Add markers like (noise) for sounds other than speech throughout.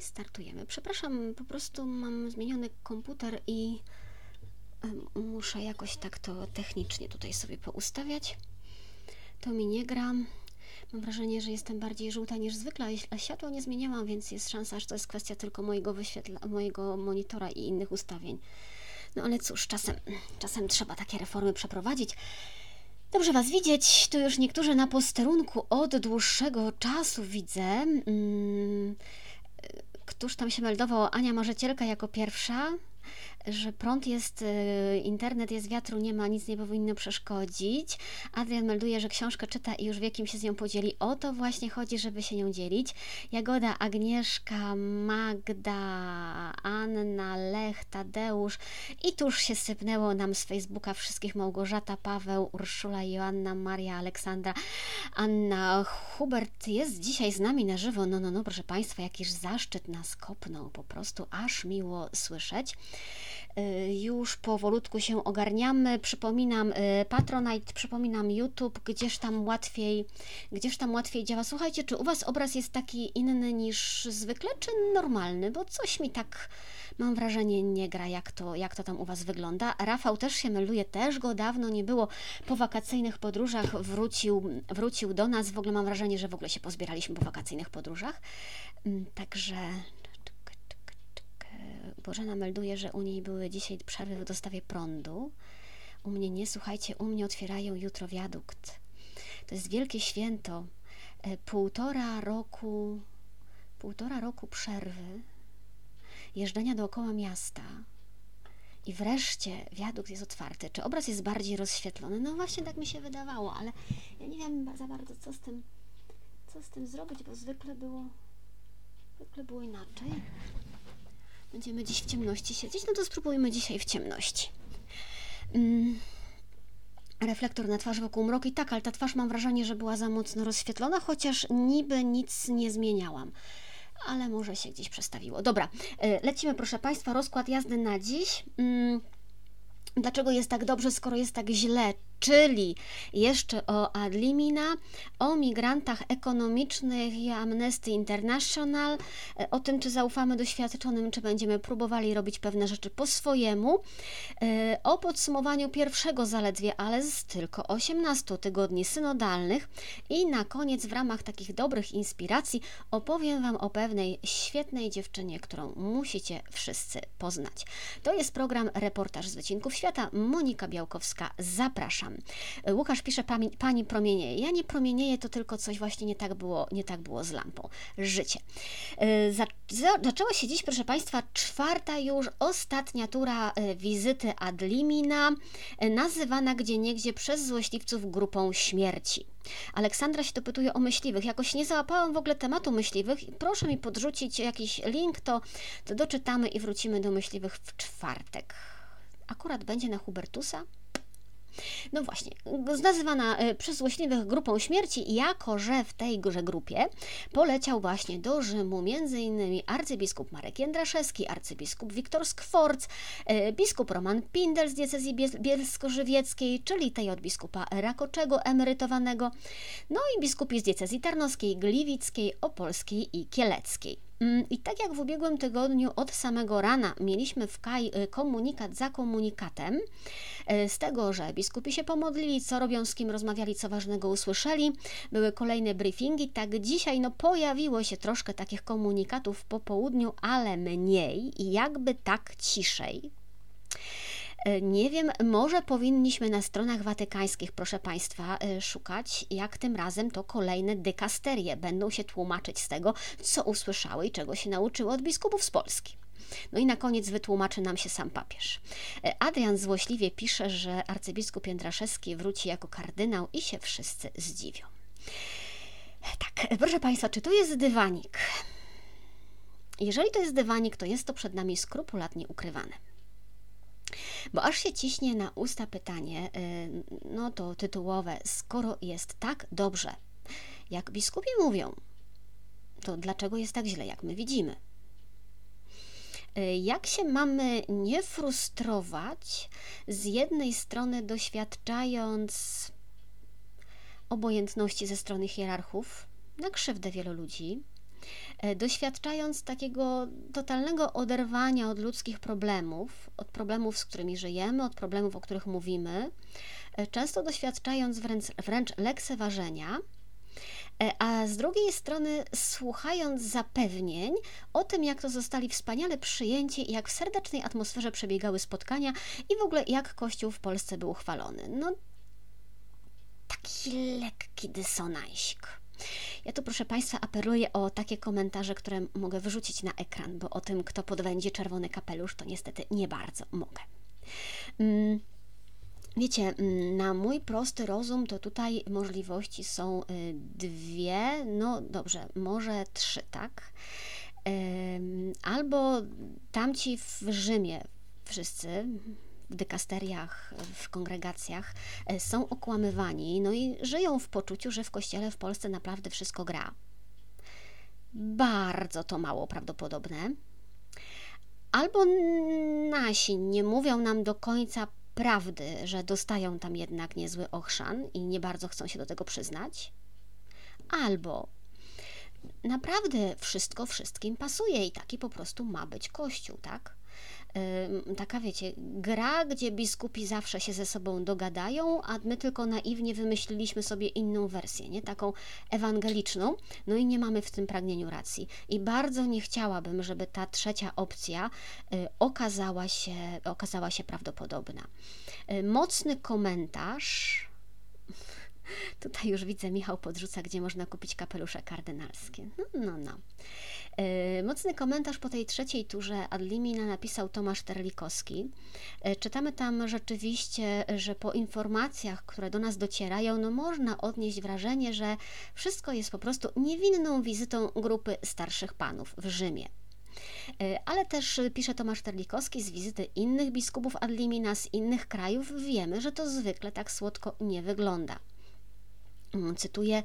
Startujemy. Przepraszam, po prostu mam zmieniony komputer i muszę jakoś tak to technicznie tutaj sobie poustawiać. To mi nie gra. Mam wrażenie, że jestem bardziej żółta niż zwykle, a światło nie zmieniałam, więc jest szansa, że to jest kwestia tylko mojego wyświetla, mojego monitora i innych ustawień. No ale cóż, czasem, czasem trzeba takie reformy przeprowadzić. Dobrze Was widzieć. Tu już niektórzy na posterunku od dłuższego czasu widzę. Hmm, któż tam się meldował? Ania Marzycielka jako pierwsza że prąd jest, y, internet jest, wiatru nie ma, nic nie powinno przeszkodzić. Adrian melduje, że książkę czyta i już wie, kim się z nią podzieli. O to właśnie chodzi, żeby się nią dzielić. Jagoda, Agnieszka, Magda, Anna, Lech, Tadeusz i tuż się sypnęło nam z Facebooka wszystkich Małgorzata, Paweł, Urszula, Joanna, Maria, Aleksandra, Anna, Hubert jest dzisiaj z nami na żywo. No, no, no, proszę Państwa, jakiś zaszczyt nas kopnął, po prostu aż miło słyszeć. Y, już powolutku się ogarniamy. Przypominam y, Patronite, przypominam YouTube, gdzież tam łatwiej, gdzież tam łatwiej działa. Słuchajcie, czy u Was obraz jest taki inny niż zwykle, czy normalny? Bo coś mi tak mam wrażenie nie gra, jak to, jak to tam u Was wygląda. Rafał też się melduje, też go dawno nie było. Po wakacyjnych podróżach wrócił, wrócił do nas. W ogóle mam wrażenie, że w ogóle się pozbieraliśmy po wakacyjnych podróżach. Mm, także Bożena melduje, że u niej były dzisiaj przerwy w dostawie prądu. U mnie nie, słuchajcie, u mnie otwierają jutro wiadukt. To jest wielkie święto. E, półtora roku, półtora roku przerwy, jeżdżenia dookoła miasta. I wreszcie wiadukt jest otwarty. Czy obraz jest bardziej rozświetlony? No właśnie tak mi się wydawało, ale ja nie wiem za bardzo, co z tym, co z tym zrobić, bo zwykle było, zwykle było inaczej. Będziemy dziś w ciemności siedzieć, no to spróbujmy dzisiaj w ciemności. Mm. Reflektor na twarz wokół mroku i tak, ale ta twarz mam wrażenie, że była za mocno rozświetlona, chociaż niby nic nie zmieniałam. Ale może się gdzieś przestawiło. Dobra, y, lecimy proszę Państwa, rozkład jazdy na dziś. Mm. Dlaczego jest tak dobrze, skoro jest tak źle? Czyli jeszcze o Adlimina, o migrantach ekonomicznych i Amnesty International, e, o tym, czy zaufamy doświadczonym, czy będziemy próbowali robić pewne rzeczy po swojemu, e, o podsumowaniu pierwszego zaledwie, ale z tylko 18 tygodni synodalnych i na koniec w ramach takich dobrych inspiracji opowiem Wam o pewnej świetnej dziewczynie, którą musicie wszyscy poznać. To jest program Reportaż z Wycinków Świata. Monika Białkowska, zapraszam. Łukasz pisze, pani, promienieje. Ja nie promienieję, to tylko coś właśnie nie tak było, nie tak było z lampą. Życie. Y, zaczęła się dziś, proszę Państwa, czwarta już, ostatnia tura y, wizyty Adlimina, nazywana gdzie niegdzie przez złośliwców grupą śmierci. Aleksandra się dopytuje o myśliwych. Jakoś nie załapałam w ogóle tematu myśliwych. Proszę mi podrzucić jakiś link, to, to doczytamy i wrócimy do myśliwych w czwartek. Akurat będzie na Hubertusa? No właśnie, nazywana e, przez złośliwych grupą śmierci, jako że w tejże grupie poleciał właśnie do Rzymu m.in. arcybiskup Marek Jędraszewski, arcybiskup Wiktor Skworc, e, biskup Roman Pindel z diecezji bielsko-żywieckiej, czyli tej od biskupa Rakoczego emerytowanego, no i biskupi z diecezji tarnowskiej, gliwickiej, opolskiej i kieleckiej. Mm, I tak jak w ubiegłym tygodniu od samego rana mieliśmy w Kaj y, komunikat za komunikatem, y, z tego, że biskupi się pomodlili, co robią, z kim rozmawiali, co ważnego usłyszeli, były kolejne briefingi, tak dzisiaj no, pojawiło się troszkę takich komunikatów po południu, ale mniej. I jakby tak ciszej. E, nie wiem, może powinniśmy na stronach watykańskich, proszę Państwa, e, szukać, jak tym razem to kolejne dykasterie będą się tłumaczyć z tego, co usłyszały i czego się nauczyły od biskupów z Polski. No i na koniec wytłumaczy nam się sam papież. E, Adrian złośliwie pisze, że arcybiskup Jędraszewski wróci jako kardynał i się wszyscy zdziwią. Tak, proszę Państwa, czy to jest dywanik? Jeżeli to jest dywanik, to jest to przed nami skrupulatnie ukrywane. Bo aż się ciśnie na usta pytanie, y, no to tytułowe, skoro jest tak dobrze, jak biskupi mówią, to dlaczego jest tak źle, jak my widzimy? Y, jak się mamy nie frustrować, z jednej strony doświadczając obojętności ze strony hierarchów na krzywdę wielu ludzi, doświadczając takiego totalnego oderwania od ludzkich problemów, od problemów, z którymi żyjemy, od problemów, o których mówimy, e, często doświadczając wręcz, wręcz lekceważenia, e, a z drugiej strony słuchając zapewnień o tym, jak to zostali wspaniale przyjęci jak w serdecznej atmosferze przebiegały spotkania i w ogóle jak Kościół w Polsce był chwalony. No, taki lekki dysonansik. Ja tu, proszę Państwa, apeluję o takie komentarze, które mogę wyrzucić na ekran, bo o tym, kto podwędzie czerwony kapelusz, to niestety nie bardzo mogę. Mm, wiecie, mm, na mój prosty rozum to tutaj możliwości są y, dwie, no dobrze, może trzy, tak? Albo tamci w Rzymie wszyscy, dykasteriach, w kongregacjach e, są okłamywani, no i żyją w poczuciu, że w kościele w Polsce naprawdę wszystko gra. Bardzo to mało prawdopodobne. Albo nasi nie mówią nam do końca prawdy, że dostają tam jednak niezły ochrzan i nie bardzo chcą się do tego przyznać. Albo naprawdę wszystko wszystkim pasuje i taki po prostu ma być Kościół, tak? Taka, wiecie, gra, gdzie biskupi zawsze się ze sobą dogadają, a my tylko naiwnie wymyśliliśmy sobie inną wersję, nie? Taką ewangeliczną, no i nie mamy w tym pragnieniu racji. I bardzo nie chciałabym, żeby ta trzecia opcja y, okazała się, okazała się prawdopodobna. Y, mocny komentarz (laughs) Tutaj już widzę, Michał podrzuca, gdzie można kupić kapelusze kardynalskie. No, no, no. E, mocny komentarz po tej trzeciej turze Adlimina napisał Tomasz Terlikowski. E, czytamy tam rzeczywiście, że po informacjach, które do nas docierają, no można odnieść wrażenie, że wszystko jest po prostu niewinną wizytą grupy starszych panów w Rzymie. E, ale też pisze Tomasz Terlikowski z wizyty innych biskupów Adlimina z innych krajów wiemy, że to zwykle tak słodko nie wygląda. Mm, cytuję: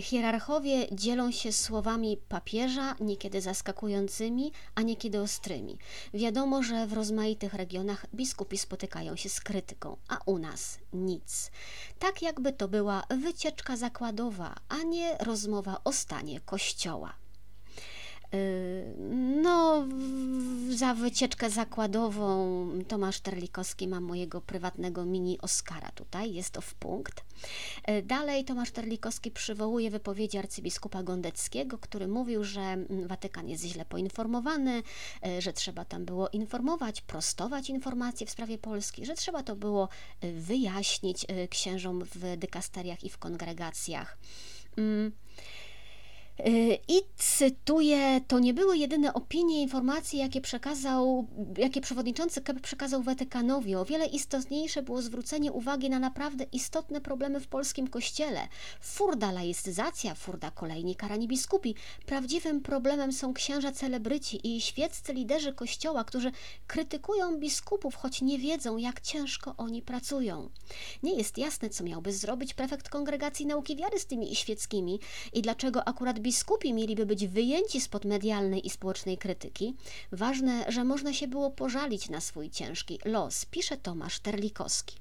Hierarchowie dzielą się słowami papieża, niekiedy zaskakującymi, a niekiedy ostrymi. Wiadomo, że w rozmaitych regionach biskupi spotykają się z krytyką, a u nas nic. Tak jakby to była wycieczka zakładowa, a nie rozmowa o stanie kościoła. Y, no, za wycieczkę zakładową Tomasz Terlikowski ma mojego prywatnego mini Oscara tutaj, jest to w punkt. Y, dalej Tomasz Terlikowski przywołuje wypowiedzi arcybiskupa Gondeckiego, który mówił, że Watykan jest źle poinformowany, y, że trzeba tam było informować, prostować informacje w sprawie Polski, że trzeba to było wyjaśnić księżom w dykasteriach i w kongregacjach. Y, I cytuję, to nie były jedyne opinie, informacje, jakie przekazał, jakie przewodniczący KEP przekazał Watykanowi. O wiele istotniejsze było zwrócenie uwagi na naprawdę istotne problemy w polskim kościele. Furda laistyzacja, furda kolejni karani biskupi. Prawdziwym problemem są księża celebryci i świeccy liderzy kościoła, którzy krytykują biskupów, choć nie wiedzą, jak ciężko oni pracują. Nie jest jasne, co miałby zrobić prefekt Kongregacji Nauki Wiary z tymi świeckimi i dlaczego akurat biskupi biskupi mieliby być wyjęci spod medialnej i społecznej krytyki, ważne, że można się było pożalić na swój ciężki los, pisze Tomasz Terlikowski.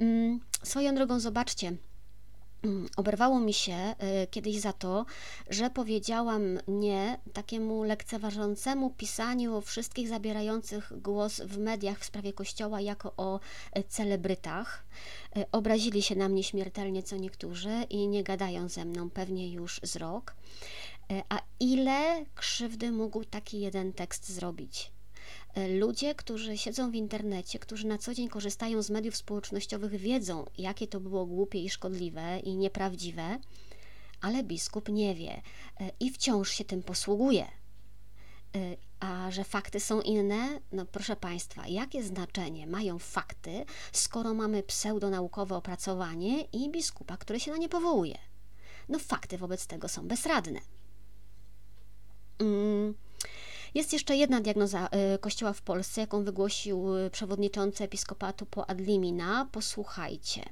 Mm, swoją drogą, zobaczcie, Oberwało mi się y, kiedyś za to, że powiedziałam nie takiemu lekceważącemu pisaniu o wszystkich zabierających głos w mediach w sprawie Kościoła jako o y, celebrytach. Y, obrazili się na mnie śmiertelnie co niektórzy i nie gadają ze mną pewnie już z rok. Y, a ile krzywdy mógł taki jeden tekst zrobić? Ludzie, którzy siedzą w internecie, którzy na co dzień korzystają z mediów społecznościowych, wiedzą, jakie to było głupie i szkodliwe i nieprawdziwe, ale biskup nie wie i wciąż się tym posługuje. A że fakty są inne, no proszę Państwa, jakie znaczenie mają fakty, skoro mamy pseudonaukowe opracowanie i biskupa, który się na nie powołuje? No fakty wobec tego są bezradne. Mm. Jest jeszcze jedna diagnoza y, Kościoła w Polsce, jaką wygłosił y, przewodniczący episkopatu po Adlimina. Posłuchajcie.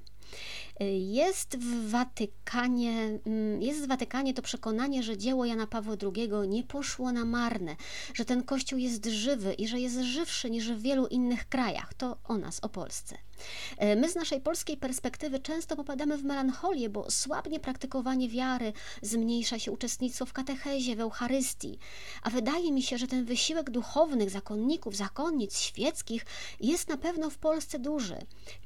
Jest w Watykanie, mm, jest w Watykanie to przekonanie, że dzieło Jana Pawła II nie poszło na marne, że ten kościół jest żywy i że jest żywszy niż w wielu innych krajach. To o nas, o Polsce. E, my z naszej polskiej perspektywy często popadamy w melancholię, bo słabnie praktykowanie wiary, zmniejsza się uczestnictwo w katechezie, w Eucharystii. A wydaje mi się, że ten wysiłek duchownych, zakonników, zakonnic świeckich jest na pewno w Polsce duży.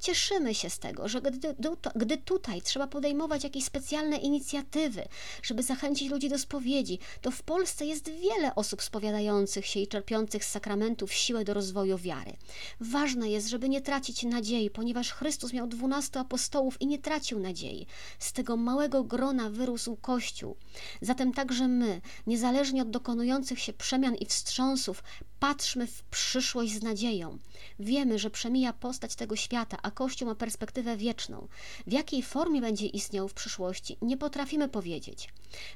Cieszymy się z tego, że gdy, gdy tutaj trzeba podejmować jakieś specjalne inicjatywy, żeby zachęcić ludzi do spowiedzi, to w Polsce jest wiele osób spowiadających się i czerpiących z sakramentów siłę do rozwoju wiary. Ważne jest, żeby nie tracić nadziei, nadziei, ponieważ Chrystus miał dwunastu apostołów i nie tracił nadziei. Z tego małego grona wyrósł Kościół. Zatem także my, niezależnie od dokonujących się przemian i wstrząsów, patrzmy w przyszłość z nadzieją. Wiemy, że przemija postać tego świata, a Kościół ma perspektywę wieczną. W jakiej formie będzie istniał w przyszłości, nie potrafimy powiedzieć.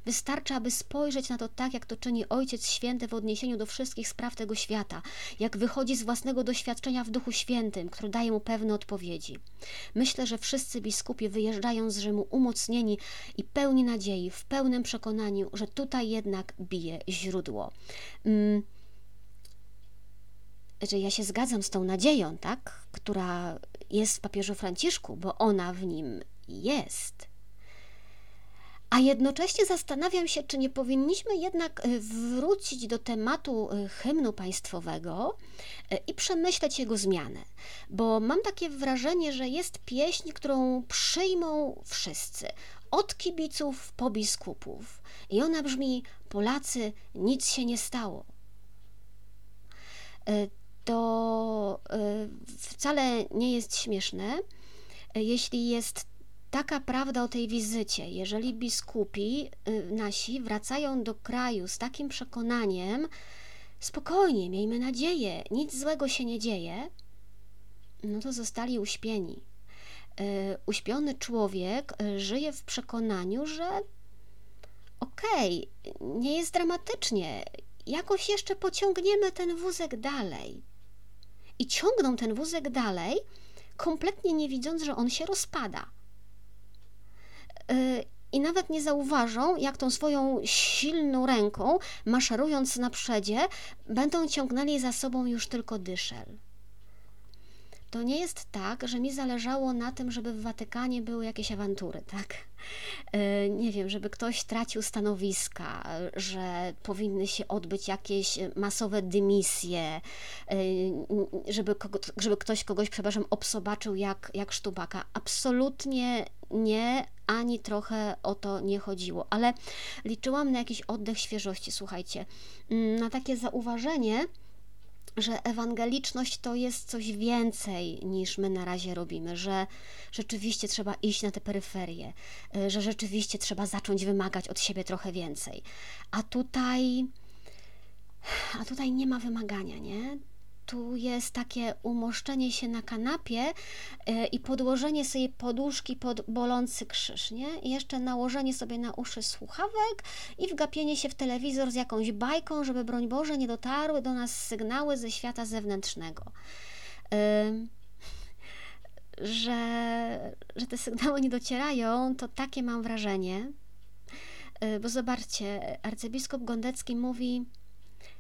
Wystarczy, aby spojrzeć na to tak, jak to czyni Ojciec Święty w odniesieniu do wszystkich spraw tego świata, jak wychodzi z własnego doświadczenia w Duchu Świętym, który daje mu pewne odpowiedzi. Myślę, że wszyscy biskupi wyjeżdżają z Rzymu umocnieni i pełni nadziei, w pełnym przekonaniu, że tutaj jednak bije źródło. Mm że ja się zgadzam z tą nadzieją, tak, która jest w papieżu Franciszku, bo ona w nim jest. A jednocześnie zastanawiam się, czy nie powinniśmy jednak e, wrócić do tematu e, hymnu państwowego e, i przemyśleć jego zmianę, bo mam takie wrażenie, że jest pieśń, którą przyjmą wszyscy, od kibiców po biskupów. I ona brzmi: Polacy, nic się nie stało to wcale nie jest śmieszne, jeśli jest taka prawda o tej wizycie. Jeżeli biskupi y, nasi wracają do kraju z takim przekonaniem, spokojnie, miejmy nadzieję, nic złego się nie dzieje, no to zostali uśpieni. Y, uśpiony człowiek y, żyje w przekonaniu, że okej, okay, nie jest dramatycznie, jakoś jeszcze pociągniemy ten wózek dalej. I ciągną ten wózek dalej, kompletnie nie widząc, że on się rozpada. Y, I nawet nie zauważą, jak tą swoją silną ręką, maszerując na przedzie, będą ciągnęli za sobą już tylko dyszel to nie jest tak, że mi zależało na tym, żeby w Watykanie były jakieś awantury, tak? E, nie wiem, żeby ktoś tracił stanowiska, że powinny się odbyć jakieś masowe dymisje, e, żeby, kogo, żeby ktoś kogoś, przepraszam, obsobaczył jak, jak sztubaka. Absolutnie nie, ani trochę o to nie chodziło, ale liczyłam na jakiś oddech świeżości, słuchajcie, mm, na takie zauważenie, że ewangeliczność to jest coś więcej niż my na razie robimy, że rzeczywiście trzeba iść na te peryferie, y, że rzeczywiście trzeba zacząć wymagać od siebie trochę więcej. A tutaj a tutaj nie ma wymagania, nie? Tu jest takie umoszczenie się na kanapie e, i podłożenie sobie poduszki pod bolący krzyż, nie? I jeszcze nałożenie sobie na uszy słuchawek i wgapienie się w telewizor z jakąś bajką, żeby broń Boże nie dotarły do nas sygnały ze świata zewnętrznego. Że, że te sygnały nie docierają, to takie mam wrażenie. E, bo zobaczcie, arcybiskup Gondecki mówi,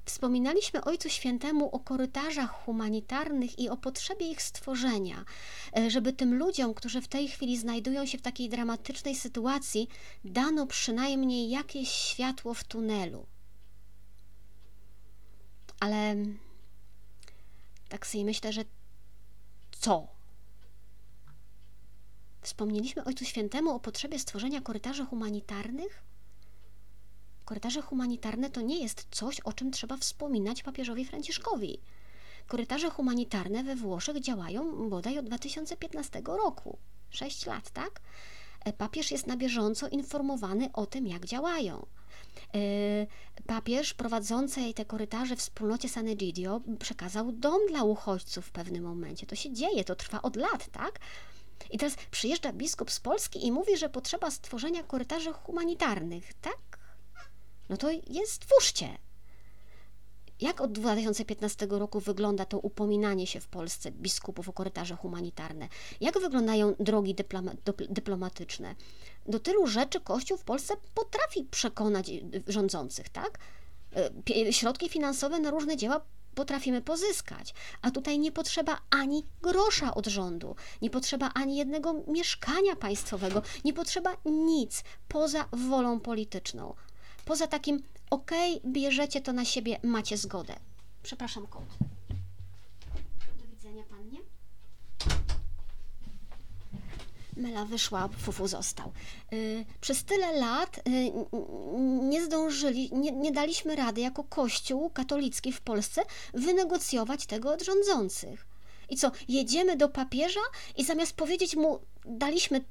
Wspominaliśmy Ojcu Świętemu o korytarzach humanitarnych i o potrzebie ich stworzenia, e, żeby tym ludziom, którzy w tej chwili znajdują się w takiej dramatycznej sytuacji, dano przynajmniej jakieś światło w tunelu. Ale tak sobie myślę, że co? Wspomnieliśmy Ojcu Świętemu o potrzebie stworzenia korytarzy humanitarnych? Korytarze humanitarne to nie jest coś, o czym trzeba wspominać papieżowi Franciszkowi. Korytarze humanitarne we Włoszech działają bodaj od 2015 roku. 6 lat, tak? E, papież jest na bieżąco informowany o tym, jak działają. E, papież prowadzącej te korytarze w wspólnocie San Egidio przekazał dom dla uchodźców w pewnym momencie. To się dzieje, to trwa od lat, tak? I teraz przyjeżdża biskup z Polski i mówi, że potrzeba stworzenia korytarzy humanitarnych, tak? No to je stwórzcie. jak od 2015 roku wygląda to upominanie się w Polsce biskupów o korytarze humanitarne? Jak wyglądają drogi dyploma, dyplomatyczne? Do tylu rzeczy Kościół w Polsce potrafi przekonać y, rządzących, tak? Y, środki finansowe na różne dzieła potrafimy pozyskać. A tutaj nie potrzeba ani grosza od rządu, nie potrzeba ani jednego mieszkania państwowego, nie potrzeba nic poza wolą polityczną. Poza takim, ok, bierzecie to na siebie, macie zgodę. Przepraszam, kot. Do widzenia, pannie. Mela wyszła, Fufu został. Y, przez tyle lat y, nie zdążyli, nie, nie daliśmy rady jako Kościół katolicki w Polsce wynegocjować tego od rządzących. I co, jedziemy do papieża i zamiast powiedzieć mu, daliśmy,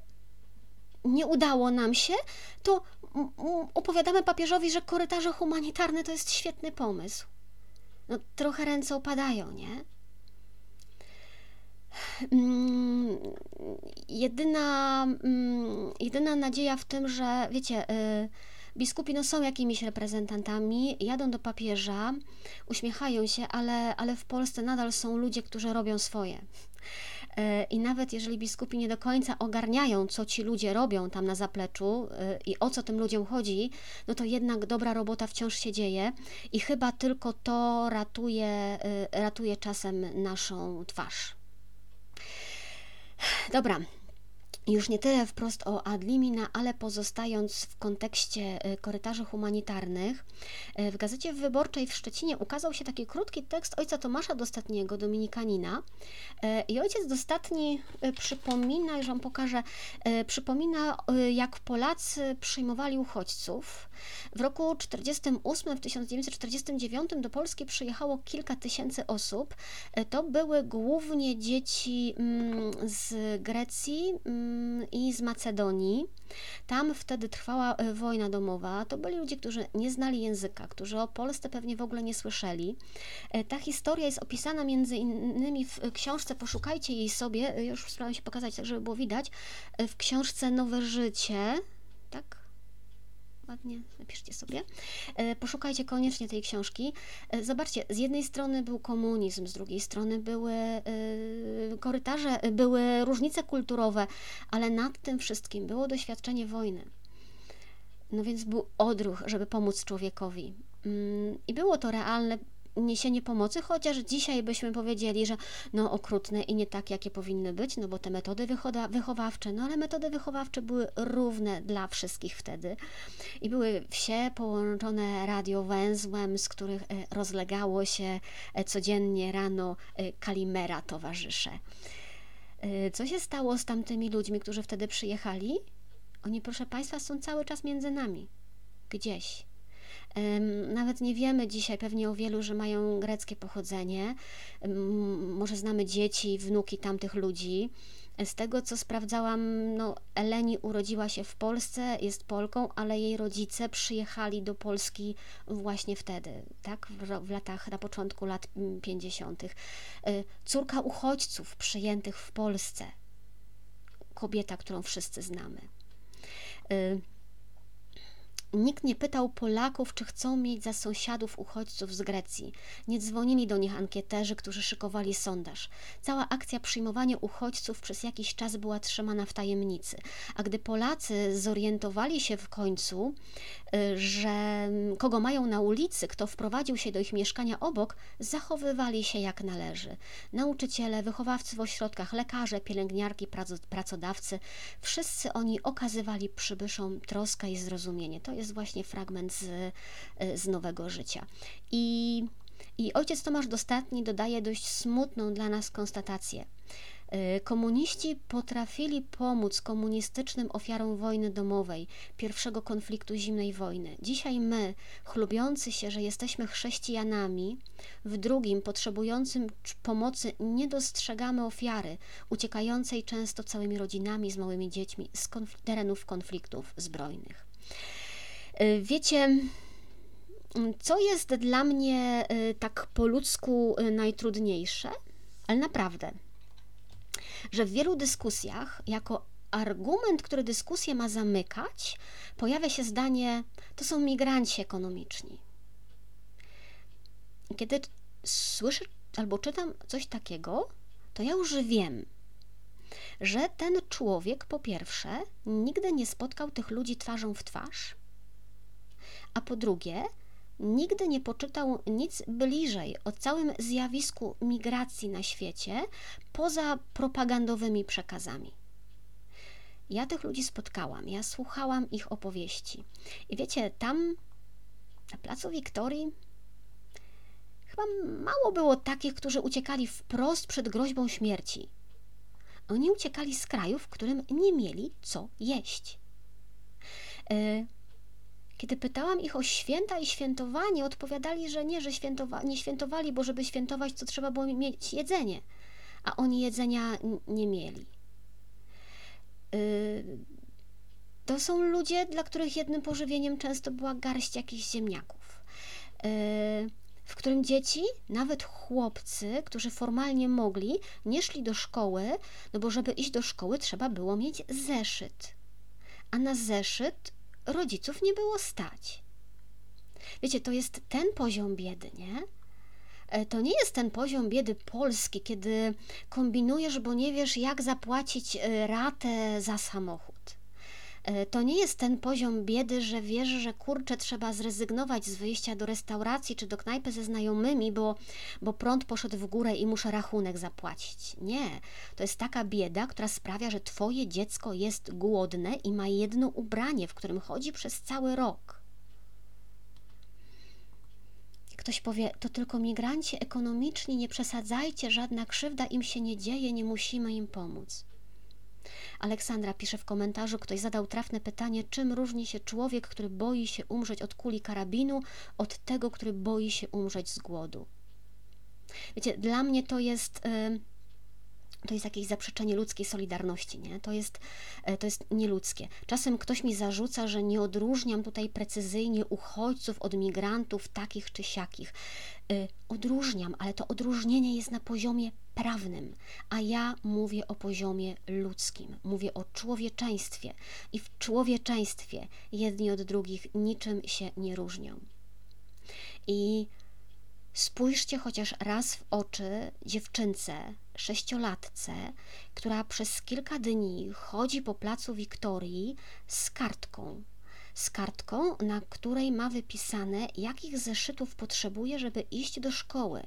nie udało nam się, to opowiadamy papieżowi, że korytarze humanitarne to jest świetny pomysł. No trochę ręce opadają, nie? Mm, jedyna, mm, jedyna nadzieja w tym, że wiecie, y, biskupi no, są jakimiś reprezentantami, jadą do papieża, uśmiechają się, ale, ale w Polsce nadal są ludzie, którzy robią swoje. Y, I nawet jeżeli biskupi nie do końca ogarniają, co ci ludzie robią tam na zapleczu y, i o co tym ludziom chodzi, no to jednak dobra robota wciąż się dzieje i chyba tylko to ratuje, ratuje czasem naszą twarz. Dobra, już nie tyle wprost o Adlimina, ale pozostając w kontekście y, korytarzy humanitarnych, y, w Gazecie Wyborczej w Szczecinie ukazał się taki krótki tekst ojca Tomasza Dostatniego, dominikanina. Y, I ojciec Dostatni przypomina, już Wam pokażę, przypomina jak Polacy przyjmowali uchodźców. W roku 1948, w 1949 do Polski przyjechało kilka tysięcy osób. To były głównie dzieci mm, z Grecji, mm, i z Macedonii. Tam wtedy trwała e, wojna domowa. To byli ludzie, którzy nie znali języka, którzy o Polsce pewnie w ogóle nie słyszeli. E, ta historia jest opisana między innymi w książce, poszukajcie jej sobie, e, już spróbuję się pokazać, tak żeby było widać, w książce Nowe Życie, tak? Ładnie napiszcie sobie. E, poszukajcie koniecznie tej książki. E, zobaczcie, z jednej strony był komunizm, z drugiej strony były e, korytarze, były różnice kulturowe, ale nad tym wszystkim było doświadczenie wojny. No więc był odruch, żeby pomóc człowiekowi. Mm, I było to realne niesienie pomocy, chociaż dzisiaj byśmy powiedzieli, że no okrutne i nie tak, jakie powinny być, no bo te metody wychowawcze, no ale metody wychowawcze były równe dla wszystkich wtedy i były wsie połączone radiowęzłem, z których e, rozlegało się e, codziennie rano e, kalimera towarzysze. Co się stało z tamtymi ludźmi, którzy wtedy przyjechali? Oni, proszę Państwa, są cały czas między nami. Gdzieś nawet nie wiemy dzisiaj pewnie o wielu, że mają greckie pochodzenie. Może znamy dzieci, wnuki tamtych ludzi. Z tego, co sprawdzałam, no, Eleni urodziła się w Polsce, jest Polką, ale jej rodzice przyjechali do Polski właśnie wtedy, tak? W, w latach, na początku lat 50. E, córka uchodźców przyjętych w Polsce. Kobieta, którą wszyscy znamy. Nikt nie pytał Polaków, czy chcą mieć za sąsiadów uchodźców z Grecji. Nie dzwonili do nich ankieterzy, którzy szykowali sondaż. Cała akcja przyjmowania uchodźców przez jakiś czas była trzymana w tajemnicy. A gdy Polacy zorientowali się w końcu, y, że mm, kogo mają na ulicy, kto wprowadził się do ich mieszkania obok, zachowywali się jak należy. Nauczyciele, wychowawcy w ośrodkach, lekarze, pielęgniarki, pracodawcy, wszyscy oni okazywali przybyszom troskę i zrozumienie. To jest właśnie fragment z, z Nowego Życia. I, I ojciec Tomasz Dostatni dodaje dość smutną dla nas konstatację. Y, komuniści potrafili pomóc komunistycznym ofiarom wojny domowej, pierwszego konfliktu zimnej wojny. Dzisiaj my, chlubiący się, że jesteśmy chrześcijanami, w drugim, potrzebującym pomocy, nie dostrzegamy ofiary, uciekającej często całymi rodzinami z małymi dziećmi z konf terenów konfliktów zbrojnych. Y, wiecie, co jest dla mnie y, tak po ludzku y, najtrudniejsze? Ale naprawdę, że w wielu dyskusjach, jako argument, który dyskusję ma zamykać, pojawia się zdanie: to są migranci ekonomiczni. kiedy słyszę albo czytam coś takiego, to ja już wiem, że ten człowiek po pierwsze nigdy nie spotkał tych ludzi twarzą w twarz, a po drugie nigdy nie poczytał nic bliżej o całym zjawisku migracji na świecie poza propagandowymi przekazami. Ja tych ludzi spotkałam, ja słuchałam ich opowieści. I wiecie, tam na placu Wiktorii chyba mało było takich, którzy uciekali wprost przed groźbą śmierci. Oni uciekali z kraju, w którym nie mieli co jeść. E, kiedy pytałam ich o święta i świętowanie, odpowiadali, że nie, że świętowa nie świętowali, bo żeby świętować, to trzeba było mieć jedzenie, a oni jedzenia nie mieli. Y, to są ludzie, dla których jednym pożywieniem często była garść jakichś ziemniaków. Y, w którym dzieci, nawet chłopcy, którzy formalnie mogli, nie szli do szkoły, no bo żeby iść do szkoły trzeba było mieć zeszyt. A na zeszyt rodziców nie było stać. Wiecie, to jest ten poziom biedy, nie? E, to nie jest ten poziom biedy polski, kiedy kombinujesz, bo nie wiesz, jak zapłacić e, ratę za samochód. E, to nie jest ten poziom biedy, że wiesz, że kurczę, trzeba zrezygnować z wyjścia do restauracji czy do knajpy ze znajomymi, bo, bo prąd poszedł w górę i muszę rachunek zapłacić. Nie. To jest taka bieda, która sprawia, że twoje dziecko jest głodne i ma jedno ubranie, w którym chodzi przez cały rok. Ktoś powie, to tylko migranci ekonomiczni, nie przesadzajcie, żadna krzywda im się nie dzieje, nie musimy im pomóc. Aleksandra pisze w komentarzu, ktoś zadał trafne pytanie, czym różni się człowiek, który boi się umrzeć od kuli karabinu, od tego, który boi się umrzeć z głodu. Wiecie, dla mnie to jest. To jest jakieś zaprzeczenie ludzkiej solidarności, nie? To jest, e, to jest nieludzkie. Czasem ktoś mi zarzuca, że nie odróżniam tutaj precyzyjnie uchodźców od migrantów takich czy siakich. E, odróżniam, ale to odróżnienie jest na poziomie prawnym, a ja mówię o poziomie ludzkim, mówię o człowieczeństwie i w człowieczeństwie jedni od drugich niczym się nie różnią. I spójrzcie chociaż raz w oczy dziewczynce, sześciolatce, która przez kilka dni chodzi po placu Wiktorii z kartką. Z kartką, na której ma wypisane, jakich zeszytów potrzebuje, żeby iść do szkoły.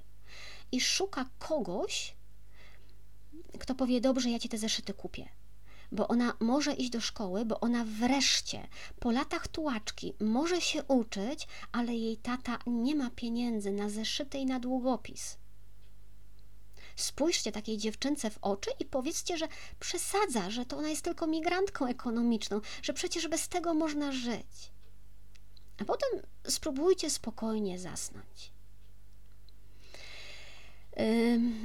I szuka kogoś, kto powie: Dobrze, ja ci te zeszyty kupię. Bo ona może iść do szkoły, bo ona wreszcie po latach tułaczki może się uczyć, ale jej tata nie ma pieniędzy na zeszyty i na długopis. Spójrzcie takiej dziewczynce w oczy i powiedzcie, że przesadza, że to ona jest tylko migrantką ekonomiczną, że przecież bez tego można żyć. A potem spróbujcie spokojnie zasnąć.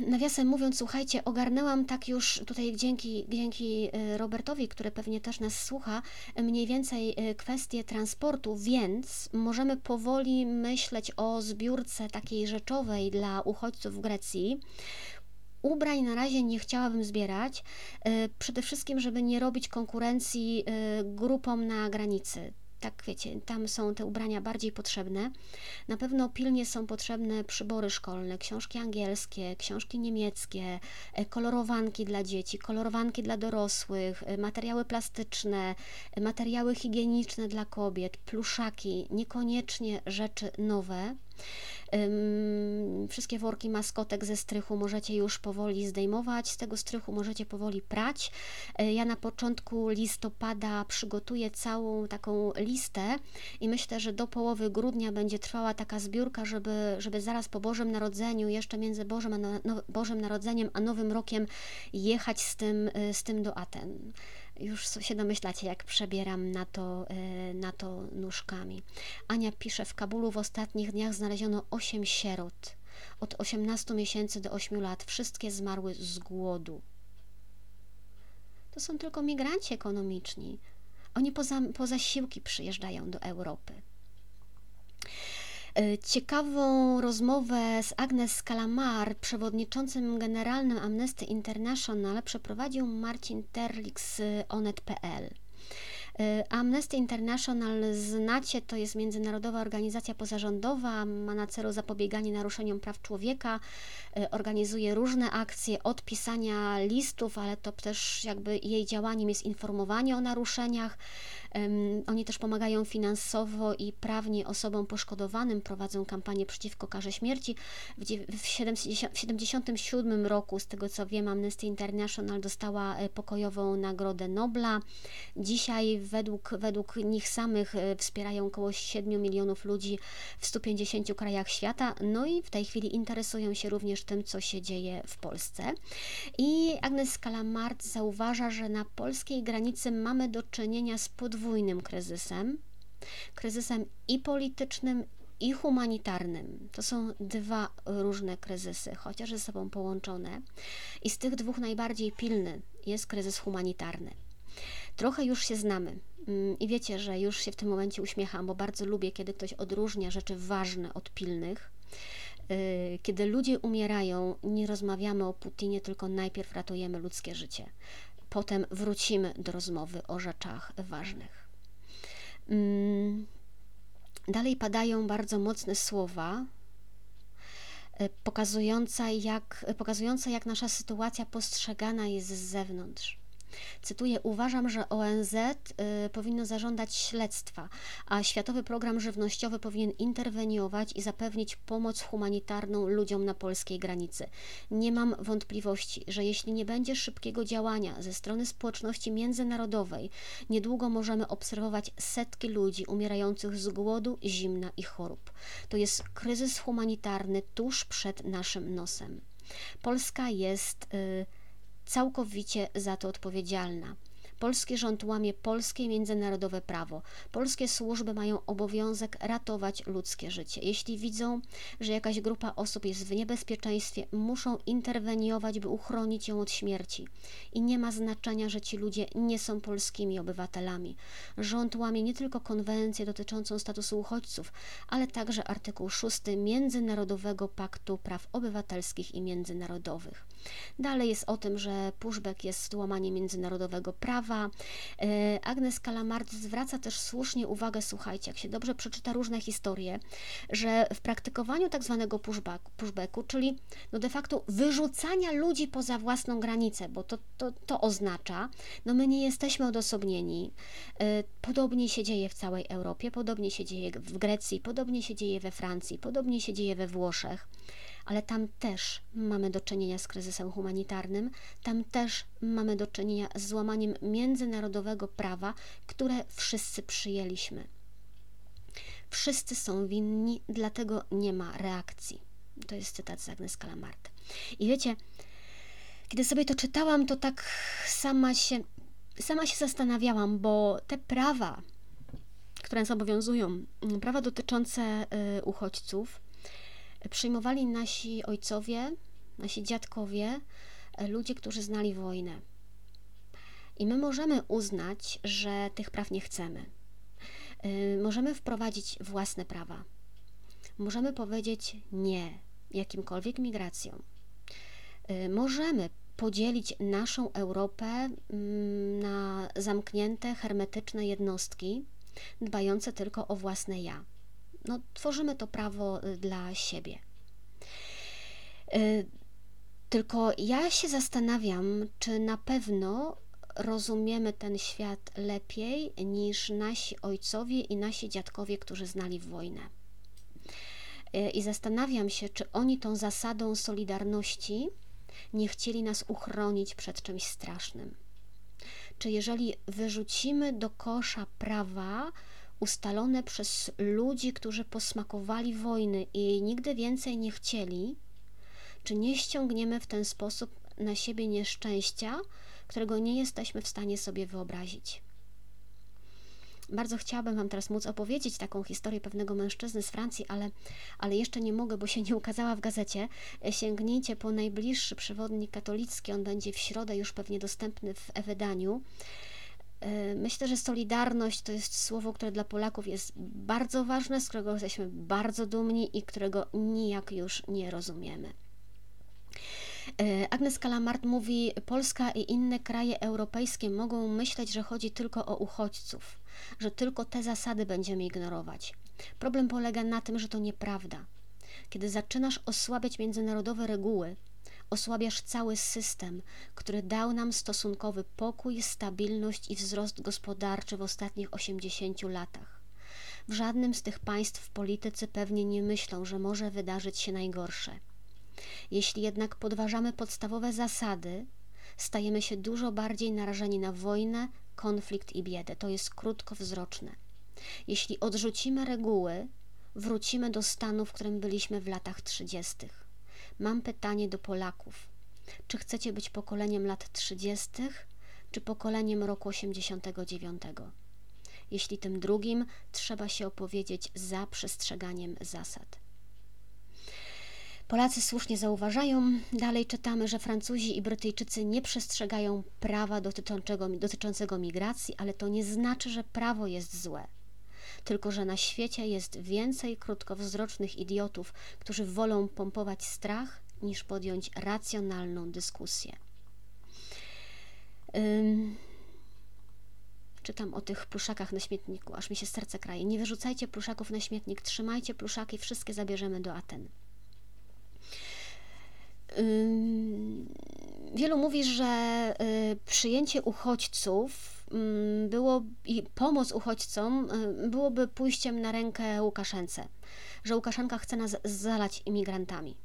Nawiasem mówiąc, słuchajcie, ogarnęłam tak już tutaj dzięki, dzięki y, Robertowi, który pewnie też nas słucha, mniej więcej y, kwestie transportu, więc możemy powoli myśleć o zbiórce takiej rzeczowej dla uchodźców w Grecji. Ubrań na razie nie chciałabym zbierać, y, przede wszystkim, żeby nie robić konkurencji grupom na granicy tak wiecie, tam są te ubrania bardziej potrzebne. Na pewno pilnie są potrzebne przybory szkolne, książki angielskie, książki niemieckie, e, kolorowanki dla dzieci, kolorowanki dla dorosłych, e, materiały plastyczne, e, materiały higieniczne dla kobiet, pluszaki, niekoniecznie rzeczy nowe. Wszystkie worki maskotek ze strychu możecie już powoli zdejmować, z tego strychu możecie powoli prać. E, ja na początku listopada przygotuję całą taką listę i myślę, że do połowy grudnia będzie trwała taka zbiórka, żeby, żeby zaraz po Bożym Narodzeniu, jeszcze między Bożym, a no, Bożym Narodzeniem a Nowym Rokiem jechać z tym, e, z tym do Aten. Już się domyślacie, jak przebieram na to, e, na to nóżkami. Ania pisze, w Kabulu w ostatnich dniach znaleziono 8 sierot. Od 18 miesięcy do 8 lat. Wszystkie zmarły z głodu. To są tylko migranci ekonomiczni. Oni poza, po zasiłki przyjeżdżają do Europy. E, ciekawą rozmowę z Agnes Calamar, przewodniczącym generalnym Amnesty International, przeprowadził Marcin Terlik z onet.pl. Amnesty International znacie, to jest międzynarodowa organizacja pozarządowa, ma na celu zapobieganie naruszeniom praw człowieka, organizuje różne akcje od pisania listów, ale to też jakby jej działaniem jest informowanie o naruszeniach. Oni też pomagają finansowo i prawnie osobom poszkodowanym, prowadzą kampanię przeciwko karze śmierci. W 1977 roku, z tego co wiem, Amnesty International dostała e, pokojową Nagrodę Nobla. Dzisiaj według, według nich samych e, wspierają około 7 milionów ludzi w 150 krajach świata, no i w tej chwili interesują się również tym, co się dzieje w Polsce. I Agnes Kalamart zauważa, że na polskiej granicy mamy do czynienia z podwójnym kryzysem. Kryzysem i politycznym, i humanitarnym. To są dwa różne kryzysy, chociaż ze sobą połączone. I z tych dwóch najbardziej pilny jest kryzys humanitarny. Trochę już się znamy. Mm, I wiecie, że już się w tym momencie uśmiecham, bo bardzo lubię, kiedy ktoś odróżnia rzeczy ważne od pilnych. Y, kiedy ludzie umierają, nie rozmawiamy o Putinie, tylko najpierw ratujemy ludzkie życie. Potem wrócimy do rozmowy o rzeczach ważnych. Mm, dalej padają bardzo mocne słowa, y, pokazujące jak, pokazujące, jak nasza sytuacja postrzegana jest z zewnątrz. Cytuję: Uważam, że ONZ y, powinno zażądać śledztwa, a Światowy Program Żywnościowy powinien interweniować i zapewnić pomoc humanitarną ludziom na polskiej granicy. Nie mam wątpliwości, że jeśli nie będzie szybkiego działania ze strony społeczności międzynarodowej, niedługo możemy obserwować setki ludzi umierających z głodu, zimna i chorób. To jest kryzys humanitarny tuż przed naszym nosem. Polska jest. Y, całkowicie za to odpowiedzialna. Polski rząd łamie polskie międzynarodowe prawo. Polskie służby mają obowiązek ratować ludzkie życie. Jeśli widzą, że jakaś grupa osób jest w niebezpieczeństwie, muszą interweniować, by uchronić ją od śmierci. I nie ma znaczenia, że ci ludzie nie są polskimi obywatelami. Rząd łamie nie tylko konwencję dotyczącą statusu uchodźców, ale także artykuł 6 Międzynarodowego Paktu Praw Obywatelskich i Międzynarodowych. Dalej jest o tym, że pushback jest łamaniem międzynarodowego prawa. E, Agnes Kalamart zwraca też słusznie uwagę, słuchajcie, jak się dobrze przeczyta różne historie, że w praktykowaniu tak zwanego pushback, pushbacku, czyli no de facto wyrzucania ludzi poza własną granicę, bo to, to, to oznacza, no my nie jesteśmy odosobnieni. E, podobnie się dzieje w całej Europie, podobnie się dzieje w Grecji, podobnie się dzieje we Francji, podobnie się dzieje we Włoszech ale tam też mamy do czynienia z kryzysem humanitarnym, tam też mamy do czynienia z złamaniem międzynarodowego prawa, które wszyscy przyjęliśmy. Wszyscy są winni, dlatego nie ma reakcji. To jest cytat z Agnes Kalamart. I wiecie, kiedy sobie to czytałam, to tak sama się, sama się zastanawiałam, bo te prawa, które nas obowiązują, prawa dotyczące y, uchodźców, przyjmowali nasi ojcowie, nasi dziadkowie, e, ludzie, którzy znali wojnę. I my możemy uznać, że tych praw nie chcemy. E, możemy wprowadzić własne prawa. Możemy powiedzieć nie jakimkolwiek migracjom. E, możemy podzielić naszą Europę mm, na zamknięte, hermetyczne jednostki, dbające tylko o własne ja no, tworzymy to prawo y, dla siebie. Y, tylko ja się zastanawiam, czy na pewno rozumiemy ten świat lepiej niż nasi ojcowie i nasi dziadkowie, którzy znali wojnę. Y, I zastanawiam się, czy oni tą zasadą solidarności nie chcieli nas uchronić przed czymś strasznym. Czy jeżeli wyrzucimy do kosza prawa, ustalone przez ludzi, którzy posmakowali wojny i nigdy więcej nie chcieli, czy nie ściągniemy w ten sposób na siebie nieszczęścia, którego nie jesteśmy w stanie sobie wyobrazić. Bardzo chciałabym Wam teraz móc opowiedzieć taką historię pewnego mężczyzny z Francji, ale, ale jeszcze nie mogę, bo się nie ukazała w gazecie. Sięgnijcie po najbliższy przewodnik katolicki, on będzie w środę już pewnie dostępny w e-wydaniu. E, myślę, że solidarność to jest słowo, które dla Polaków jest bardzo ważne, z którego jesteśmy bardzo dumni i którego nijak już nie rozumiemy. E, Agnes Kalamart mówi: Polska i inne kraje europejskie mogą myśleć, że chodzi tylko o uchodźców, że tylko te zasady będziemy ignorować. Problem polega na tym, że to nieprawda. Kiedy zaczynasz osłabiać międzynarodowe reguły, osłabiasz cały system, który dał nam stosunkowy pokój, stabilność i wzrost gospodarczy w ostatnich 80 latach. W żadnym z tych państw w polityce pewnie nie myślą, że może wydarzyć się najgorsze. Jeśli jednak podważamy podstawowe zasady, stajemy się dużo bardziej narażeni na wojnę, konflikt i biedę. To jest krótkowzroczne. Jeśli odrzucimy reguły, wrócimy do stanu, w którym byliśmy w latach 30. Mam pytanie do Polaków. Czy chcecie być pokoleniem lat 30., czy pokoleniem roku 89? Jeśli tym drugim, trzeba się opowiedzieć za przestrzeganiem zasad. Polacy słusznie zauważają, dalej czytamy, że Francuzi i Brytyjczycy nie przestrzegają prawa dotyczącego, dotyczącego migracji, ale to nie znaczy, że prawo jest złe. Tylko, że na świecie jest więcej krótkowzrocznych idiotów, którzy wolą pompować strach, niż podjąć racjonalną dyskusję. Ym... Czytam o tych pluszakach na śmietniku, aż mi się serce kraje. Nie wyrzucajcie pluszaków na śmietnik, trzymajcie pluszaki, wszystkie zabierzemy do Aten. Wielu mówi, że y, przyjęcie uchodźców było i pomoc uchodźcom y, byłoby pójściem na rękę Łukaszence, że Łukaszenka chce nas zalać imigrantami.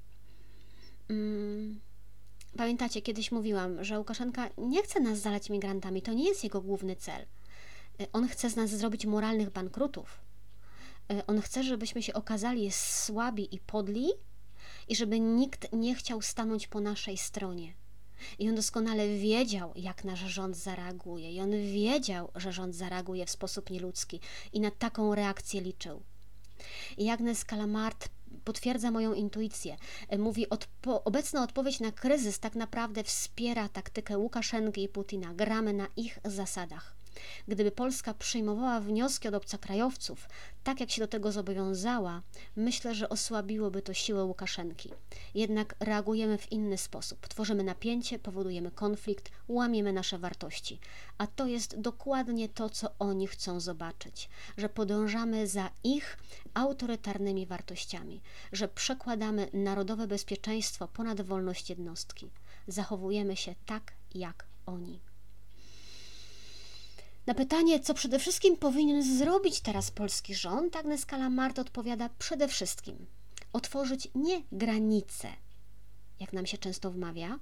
Pamiętacie, kiedyś mówiłam, że Łukaszenka nie chce nas zalać imigrantami, to nie jest jego główny cel. Y, on chce z nas zrobić moralnych bankrutów. On chce, żebyśmy się okazali słabi i podli, i żeby nikt nie chciał stanąć po naszej stronie. I on doskonale wiedział, jak nasz rząd zareaguje, i on wiedział, że rząd zareaguje w sposób nieludzki, i na taką reakcję liczył. I Agnes Calamart potwierdza moją intuicję. Mówi, odpo obecna odpowiedź na kryzys tak naprawdę wspiera taktykę Łukaszenki i Putina. Gramy na ich zasadach. Gdyby Polska przyjmowała wnioski od obcokrajowców, tak jak się do tego zobowiązała, myślę, że osłabiłoby to siłę Łukaszenki. Jednak reagujemy w inny sposób. Tworzymy napięcie, powodujemy konflikt, łamiemy nasze wartości. A to jest dokładnie to, co oni chcą zobaczyć, że podążamy za ich autorytarnymi wartościami, że przekładamy narodowe bezpieczeństwo ponad wolność jednostki. Zachowujemy się tak, jak oni. Na pytanie, co przede wszystkim powinien zrobić teraz polski rząd, Agnes Kalamart odpowiada przede wszystkim otworzyć nie granice, jak nam się często wmawia,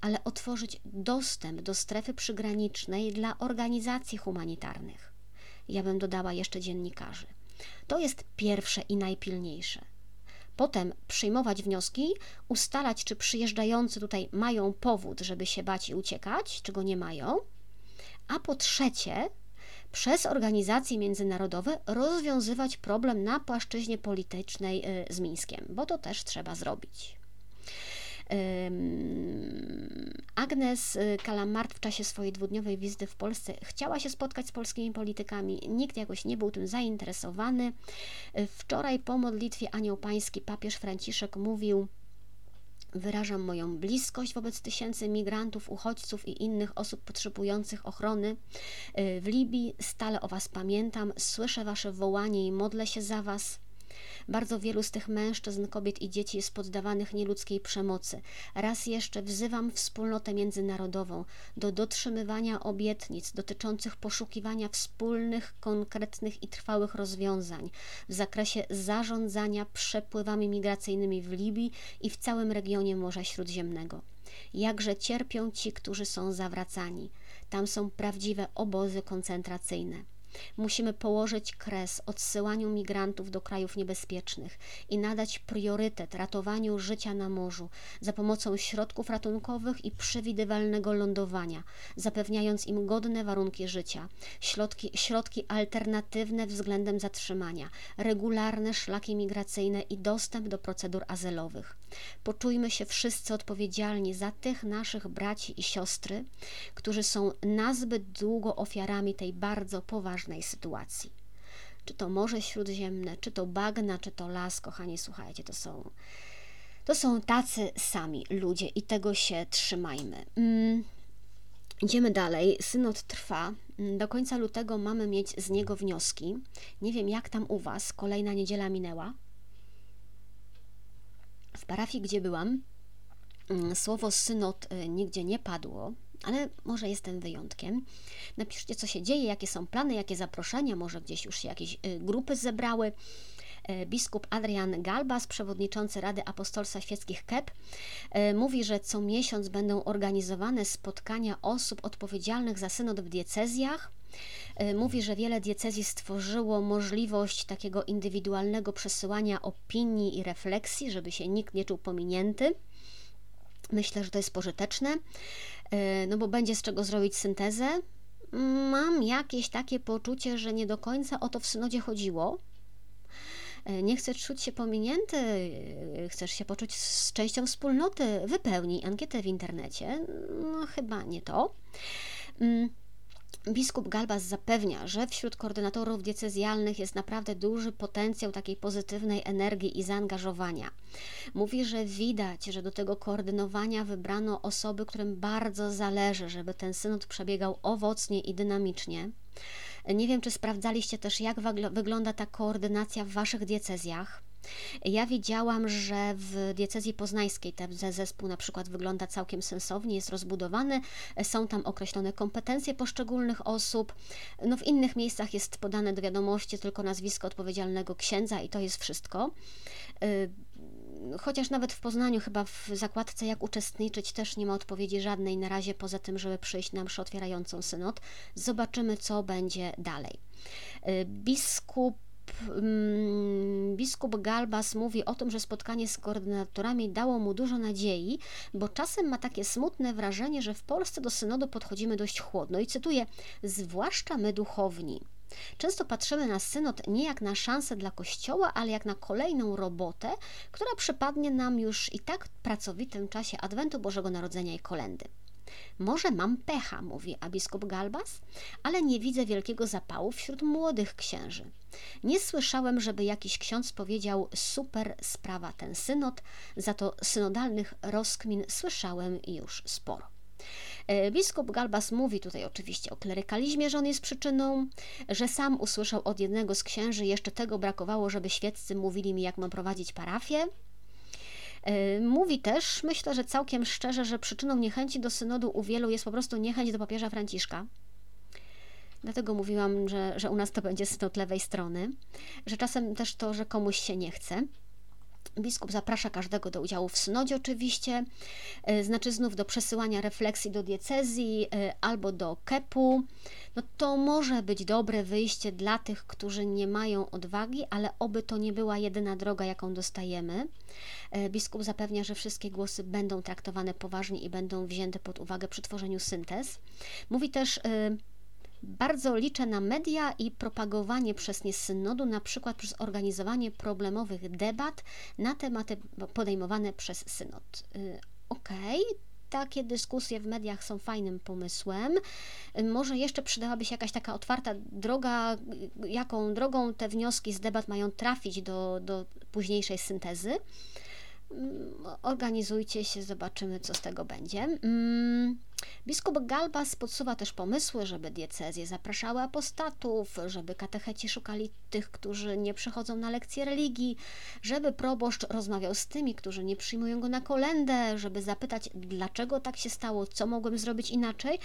ale otworzyć dostęp do strefy przygranicznej dla organizacji humanitarnych. Ja bym dodała jeszcze dziennikarzy. To jest pierwsze i najpilniejsze. Potem przyjmować wnioski, ustalać, czy przyjeżdżający tutaj mają powód, żeby się bać i uciekać, czy go nie mają, a po trzecie, przez organizacje międzynarodowe rozwiązywać problem na płaszczyźnie politycznej y, z Mińskiem, bo to też trzeba zrobić. Agnes Kalamart w czasie swojej dwudniowej wizyty w Polsce chciała się spotkać z polskimi politykami. Nikt jakoś nie był tym zainteresowany. Wczoraj po modlitwie Anioł Pański papież Franciszek mówił, Wyrażam moją bliskość wobec tysięcy migrantów, uchodźców i innych osób potrzebujących ochrony. Y, w Libii stale o Was pamiętam, słyszę Wasze wołanie i modlę się za Was. Bardzo wielu z tych mężczyzn, kobiet i dzieci jest poddawanych nieludzkiej przemocy. Raz jeszcze wzywam wspólnotę międzynarodową do dotrzymywania obietnic dotyczących poszukiwania wspólnych, konkretnych i trwałych rozwiązań w zakresie zarządzania przepływami migracyjnymi w Libii i w całym regionie Morza Śródziemnego. Jakże cierpią ci, którzy są zawracani. Tam są prawdziwe obozy koncentracyjne. Musimy położyć kres odsyłaniu migrantów do krajów niebezpiecznych i nadać priorytet ratowaniu życia na morzu za pomocą środków ratunkowych i przewidywalnego lądowania, zapewniając im godne warunki życia, środki, środki alternatywne względem zatrzymania, regularne szlaki migracyjne i dostęp do procedur azylowych. Poczujmy się wszyscy odpowiedzialni za tych naszych braci i siostry, którzy są nazbyt długo ofiarami tej bardzo poważnej sytuacji. Czy to Morze Śródziemne, czy to bagna, czy to las, kochani, słuchajcie, to są, To są tacy sami ludzie i tego się trzymajmy. Mm. Idziemy dalej. Synod trwa. Mm, do końca lutego mamy mieć z niego wnioski. Nie wiem, jak tam u Was. Kolejna niedziela minęła. W parafii, gdzie byłam, mm, słowo synod y, nigdzie nie padło, ale może jestem wyjątkiem. Napiszcie, co się dzieje, jakie są plany, jakie zaproszenia, może gdzieś już się jakieś y, grupy zebrały. E, biskup Adrian Galbas, przewodniczący Rady Apostolstwa Świeckich KEP, e, mówi, że co miesiąc będą organizowane spotkania osób odpowiedzialnych za synod w diecezjach. Mówi, że wiele diecezji stworzyło możliwość takiego indywidualnego przesyłania opinii i refleksji, żeby się nikt nie czuł pominięty. Myślę, że to jest pożyteczne, no bo będzie z czego zrobić syntezę. Mam jakieś takie poczucie, że nie do końca o to w synodzie chodziło, E, nie chcesz czuć się pominięty, e, chcesz się poczuć z częścią wspólnoty, wypełnij ankietę w internecie. No chyba nie to. Biskup Galbas zapewnia, że wśród koordynatorów diecezjalnych jest naprawdę duży potencjał takiej pozytywnej energii i zaangażowania. Mówi, że widać, że do tego koordynowania wybrano osoby, którym bardzo zależy, żeby ten synod przebiegał owocnie i dynamicznie. Nie wiem, czy sprawdzaliście też, jak wygląda ta koordynacja w Waszych diecezjach. Ja widziałam, że w diecezji poznańskiej ten zespół na przykład wygląda całkiem sensownie, jest rozbudowany, są tam określone kompetencje poszczególnych osób. No w innych miejscach jest podane do wiadomości tylko nazwisko odpowiedzialnego księdza i to jest wszystko. Y, chociaż nawet w Poznaniu, chyba w zakładce jak uczestniczyć, też nie ma odpowiedzi żadnej na razie, poza tym, żeby przyjść na mszę otwierającą synod. Zobaczymy, co będzie dalej. Y, biskup biskup Galbas mówi o tym, że spotkanie z koordynatorami dało mu dużo nadziei, bo czasem ma takie smutne wrażenie, że w Polsce do synodu podchodzimy dość chłodno. I cytuję: Zwłaszcza my duchowni. Często patrzymy na synod nie jak na szansę dla Kościoła, ale jak na kolejną robotę, która przypadnie nam już i tak w pracowitym czasie Adwentu Bożego Narodzenia i Kolendy. Może mam pecha, mówi biskup Galbas, ale nie widzę wielkiego zapału wśród młodych księży. Nie słyszałem, żeby jakiś ksiądz powiedział super sprawa ten synod, za to synodalnych rozkmin słyszałem już sporo. E, biskup Galbas mówi tutaj oczywiście o klerykalizmie, że on jest przyczyną, że sam usłyszał od jednego z księży, jeszcze tego brakowało, żeby świeccy mówili mi, jak mam prowadzić parafię. E, mówi też, myślę, że całkiem szczerze, że przyczyną niechęci do synodu u wielu jest po prostu niechęć do papieża Franciszka. Dlatego mówiłam, że, że u nas to będzie synod lewej strony, że czasem też to, że komuś się nie chce. Biskup zaprasza każdego do udziału w synodzie oczywiście, e, znaczy znów do przesyłania refleksji do diecezji e, albo do kepu. No to może być dobre wyjście dla tych, którzy nie mają odwagi, ale oby to nie była jedyna droga, jaką dostajemy. E, biskup zapewnia, że wszystkie głosy będą traktowane poważnie i będą wzięte pod uwagę przy tworzeniu syntez. Mówi też bardzo liczę na media i propagowanie przez nie synodu, na przykład przez organizowanie problemowych debat na tematy podejmowane przez synod. Y, okej, okay takie dyskusje w mediach są fajnym pomysłem. Y, może jeszcze przydałaby się jakaś taka otwarta droga, y, jaką drogą te wnioski z debat mają trafić do, do późniejszej syntezy. Organizujcie się, zobaczymy, co z tego będzie. Mm, biskup Galbas podsuwa też pomysły, żeby diecezje zapraszały apostatów, żeby katecheci szukali tych, którzy nie przychodzą na lekcje religii, żeby proboszcz rozmawiał z tymi, którzy nie przyjmują go na kolendę, żeby zapytać, dlaczego tak się stało, co mogłem zrobić inaczej.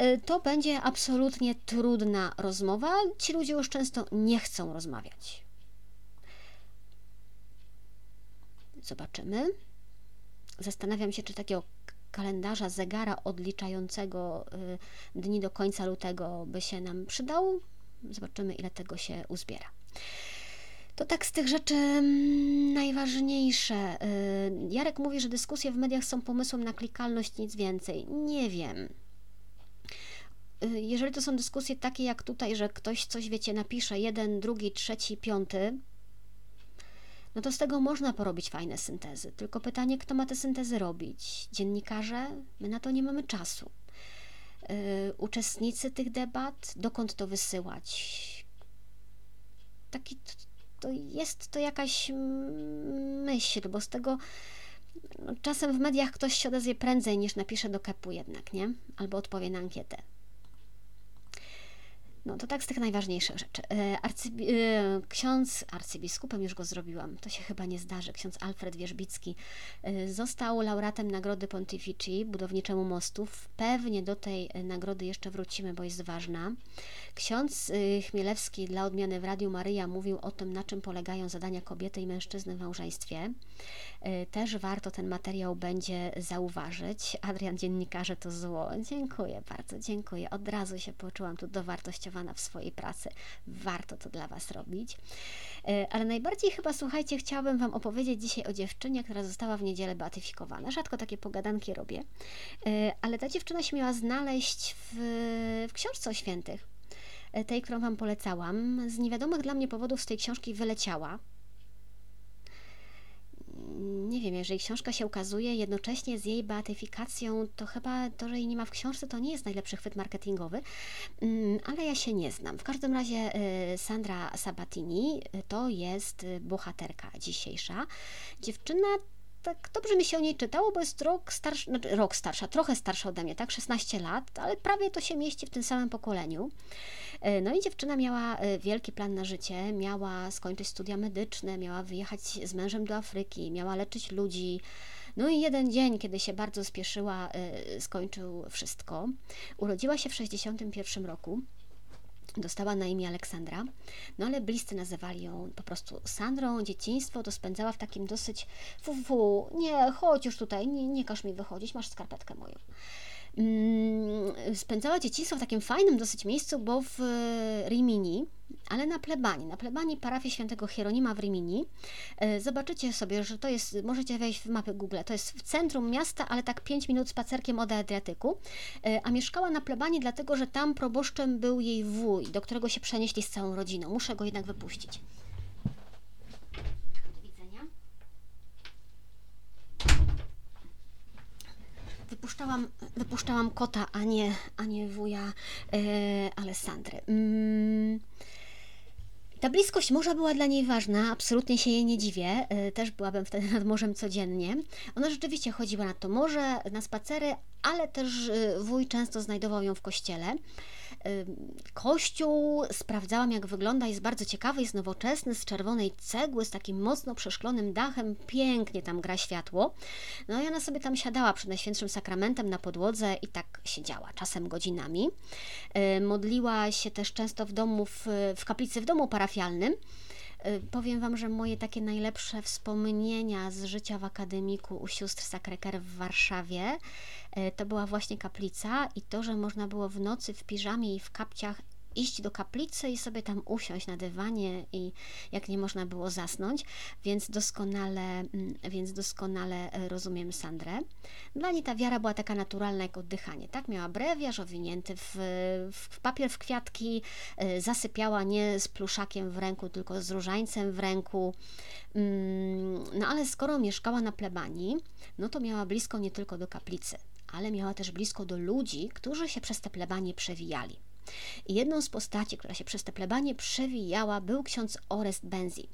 Y, to będzie absolutnie trudna rozmowa. Ci ludzie już często nie chcą rozmawiać. Zobaczymy. Zastanawiam się, czy takiego kalendarza, zegara odliczającego y, dni do końca lutego by się nam przydał. Zobaczymy, ile tego się uzbiera. To tak z tych rzeczy mm, najważniejsze. Y, Jarek mówi, że dyskusje w mediach są pomysłem na klikalność, nic więcej. Nie wiem. Y, jeżeli to są dyskusje takie jak tutaj, że ktoś coś, wiecie, napisze, jeden, drugi, trzeci, piąty, no to z tego można porobić fajne syntezy. Tylko pytanie, kto ma te syntezy robić? Dziennikarze? My na to nie mamy czasu. Yy, uczestnicy tych debat? Dokąd to wysyłać? Taki, to, to jest to jakaś myśl, bo z tego no, czasem w mediach ktoś się odezwie prędzej niż napisze do kepu jednak, nie? Albo odpowie na ankietę. No to tak z tych najważniejszych rzeczy. E, arcybi e, ksiądz, arcybiskupem już go zrobiłam, to się chyba nie zdarzy, ksiądz Alfred Wierzbicki e, został laureatem Nagrody Pontifici, budowniczemu mostów. Pewnie do tej nagrody jeszcze wrócimy, bo jest ważna. Ksiądz Chmielewski dla odmiany w Radiu Maryja mówił o tym, na czym polegają zadania kobiety i mężczyzny w małżeństwie. Też warto ten materiał będzie zauważyć. Adrian Dziennikarze to zło. Dziękuję bardzo, dziękuję. Od razu się poczułam tu dowartościowana w swojej pracy. Warto to dla Was robić. E, ale najbardziej chyba, słuchajcie, chciałabym Wam opowiedzieć dzisiaj o dziewczynie, która została w niedzielę beatyfikowana. Rzadko takie pogadanki robię, e, ale ta dziewczyna się miała znaleźć w, w książce o świętych e, tej, którą Wam polecałam. Z niewiadomych dla mnie powodów z tej książki wyleciała nie wiem, jeżeli książka się ukazuje jednocześnie z jej beatyfikacją, to chyba to, że jej nie ma w książce, to nie jest najlepszy chwyt marketingowy, mm, ale ja się nie znam. W każdym razie y, Sandra Sabatini y, to jest y, bohaterka dzisiejsza. Dziewczyna tak dobrze mi się o niej czytało, bo jest rok starszy, znaczy rok starsza, trochę starsza ode mnie, tak, 16 lat, ale prawie to się mieści w tym samym pokoleniu. E, no i dziewczyna miała e, wielki plan na życie, miała skończyć studia medyczne, miała wyjechać z mężem do Afryki, miała leczyć ludzi. No i jeden dzień, kiedy się bardzo spieszyła, e, skończył wszystko. Urodziła się w 61 roku. Dostała na imię Aleksandra, no ale bliscy nazywali ją po prostu Sandrą. Dzieciństwo to spędzała w takim dosyć fu, fu nie, chodź już tutaj, nie, nie każ mi wychodzić, masz skarpetkę moją. Mm, spędzała dzieciństwo w takim fajnym dosyć miejscu, bo w Rimini, ale na plebanii, na plebanii parafii świętego Hieronima w Rimini. E, zobaczycie sobie, że to jest, możecie wejść w mapę Google, to jest w centrum miasta, ale tak 5 minut spacerkiem od Adriatyku, e, a mieszkała na plebanii dlatego, że tam proboszczem był jej wuj, do którego się przenieśli z całą rodziną. Muszę go jednak wypuścić. Wypuszczałam, wypuszczałam kota, a nie, a nie wuja e, Alessandry. Mm. Ta bliskość morza była dla niej ważna, absolutnie się jej nie dziwię. E, też byłabym wtedy nad morzem codziennie. Ona rzeczywiście chodziła na to morze, na spacery, ale też e, wuj często znajdował ją w kościele. Kościół sprawdzałam, jak wygląda, jest bardzo ciekawy, jest nowoczesny, z czerwonej cegły, z takim mocno przeszklonym dachem, pięknie tam gra światło. No i ona sobie tam siadała przed Najświętszym Sakramentem na podłodze i tak siedziała, czasem godzinami. Modliła się też często w domu, w, w kaplicy w domu parafialnym. Powiem Wam, że moje takie najlepsze wspomnienia z życia w akademiku u sióstr Sakreker w Warszawie E, to była właśnie kaplica i to, że można było w nocy w piżamie i w kapciach iść do kaplicy i sobie tam usiąść na dywanie i jak nie można było zasnąć, więc doskonale, mm, więc doskonale e, rozumiem Sandrę. Dla niej ta wiara była taka naturalna jak oddychanie, tak? Miała brewiarz owinięty w, w papier w kwiatki, e, zasypiała nie z pluszakiem w ręku, tylko z różańcem w ręku. Mm, no ale skoro mieszkała na plebanii, no to miała blisko nie tylko do kaplicy ale miała też blisko do ludzi, którzy się przez te plebanie przewijali. I jedną z postaci, która się przez te plebanie przewijała, był ksiądz Orest Benzi.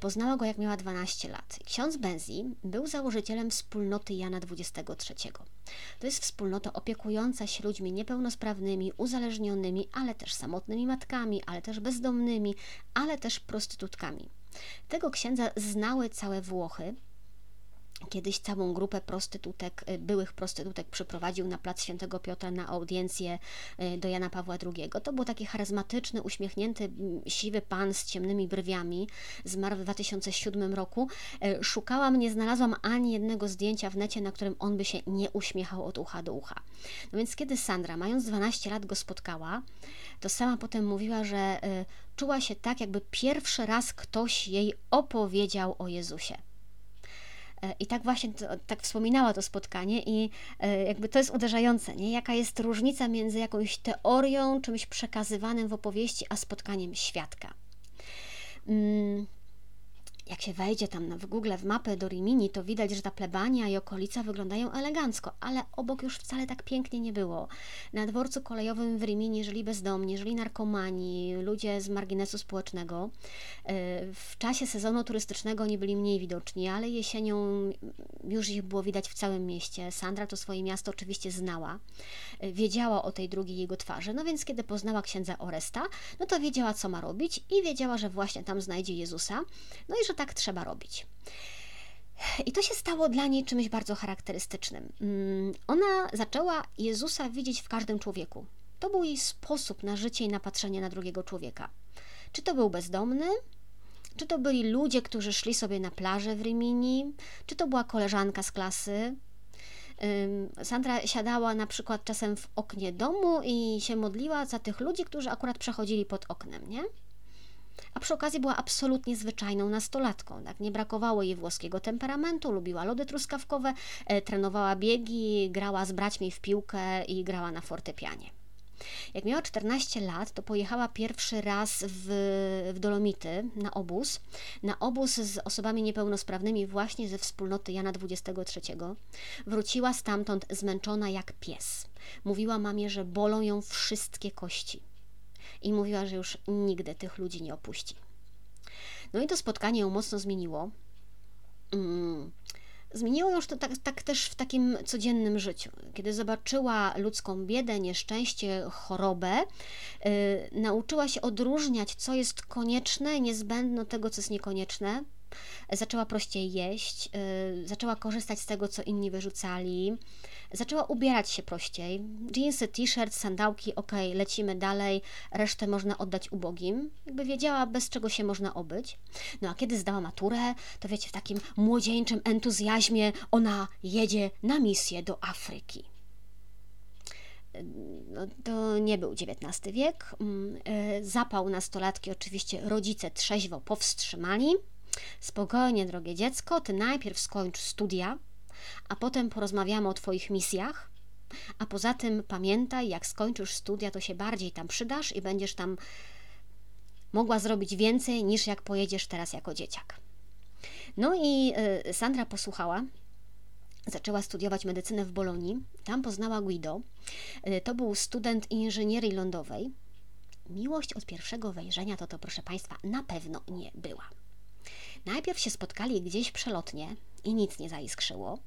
Poznała go, jak miała 12 lat. Ksiądz Benzi był założycielem wspólnoty Jana XXIII. To jest wspólnota opiekująca się ludźmi niepełnosprawnymi, uzależnionymi, ale też samotnymi matkami, ale też bezdomnymi, ale też prostytutkami. Tego księdza znały całe Włochy, Kiedyś całą grupę prostytutek, y, byłych prostytutek przyprowadził na plac Świętego Piotra na audiencję y, do Jana Pawła II. To był taki charyzmatyczny, uśmiechnięty, siwy pan z ciemnymi brwiami. Zmarł w 2007 roku. Y, szukałam, nie znalazłam ani jednego zdjęcia w necie, na którym on by się nie uśmiechał od ucha do ucha. No więc kiedy Sandra, mając 12 lat, go spotkała, to sama potem mówiła, że czuła się tak, jakby pierwszy raz ktoś jej opowiedział o Jezusie. E, I tak właśnie to, tak wspominała to spotkanie, i e, jakby to jest uderzające, nie? jaka jest różnica między jakąś teorią, czymś przekazywanym w opowieści, a spotkaniem świadka. Mm jak się wejdzie tam w Google, w mapę do Rimini, to widać, że ta plebania i okolica wyglądają elegancko, ale obok już wcale tak pięknie nie było. Na dworcu kolejowym w Rimini żyli bezdomni, żyli narkomani, ludzie z marginesu społecznego. E, w czasie sezonu turystycznego oni byli mniej widoczni, ale jesienią już ich było widać w całym mieście. Sandra to swoje miasto oczywiście znała, y, wiedziała o tej drugiej jego twarzy, no więc kiedy poznała księdza Oresta, no to wiedziała, co ma robić i wiedziała, że właśnie tam znajdzie Jezusa, no i że tak trzeba robić. I to się stało dla niej czymś bardzo charakterystycznym. Mm, ona zaczęła Jezusa widzieć w każdym człowieku. To był jej sposób na życie i na patrzenie na drugiego człowieka. Czy to był bezdomny, czy to byli ludzie, którzy szli sobie na plażę w Rimini, czy to była koleżanka z klasy. Sandra siadała na przykład czasem w oknie domu i się modliła za tych ludzi, którzy akurat przechodzili pod oknem, nie? A przy okazji była absolutnie zwyczajną nastolatką. Tak? Nie brakowało jej włoskiego temperamentu, lubiła lody truskawkowe, e, trenowała biegi, grała z braćmi w piłkę i grała na fortepianie. Jak miała 14 lat, to pojechała pierwszy raz w, w Dolomity na obóz. Na obóz z osobami niepełnosprawnymi właśnie ze wspólnoty Jana XXIII. Wróciła stamtąd zmęczona jak pies. Mówiła mamie, że bolą ją wszystkie kości. I mówiła, że już nigdy tych ludzi nie opuści. No i to spotkanie ją mocno zmieniło. Mm Zmieniło ją to tak, tak też w takim codziennym życiu. Kiedy zobaczyła ludzką biedę, nieszczęście, chorobę, yy, nauczyła się odróżniać, co jest konieczne, niezbędne tego, co jest niekonieczne. Zaczęła prościej jeść, yy, zaczęła korzystać z tego, co inni wyrzucali, Zaczęła ubierać się prościej. Jeansy, t-shirt, sandałki, ok, lecimy dalej, resztę można oddać ubogim. Jakby wiedziała, bez czego się można obyć. No a kiedy zdała maturę, to wiecie, w takim młodzieńczym entuzjazmie ona jedzie na misję do Afryki. No, to nie był XIX wiek. Mm, e, zapał nastolatki oczywiście rodzice trzeźwo powstrzymali. Spokojnie, drogie dziecko, ty najpierw skończ studia, a potem porozmawiamy o Twoich misjach. A poza tym pamiętaj, jak skończysz studia, to się bardziej tam przydasz i będziesz tam mogła zrobić więcej niż jak pojedziesz teraz jako dzieciak. No i y, Sandra posłuchała. Zaczęła studiować medycynę w Bolonii. Tam poznała Guido. Y, to był student inżynierii lądowej. Miłość od pierwszego wejrzenia to to, proszę Państwa, na pewno nie była. Najpierw się spotkali gdzieś przelotnie i nic nie zaiskrzyło.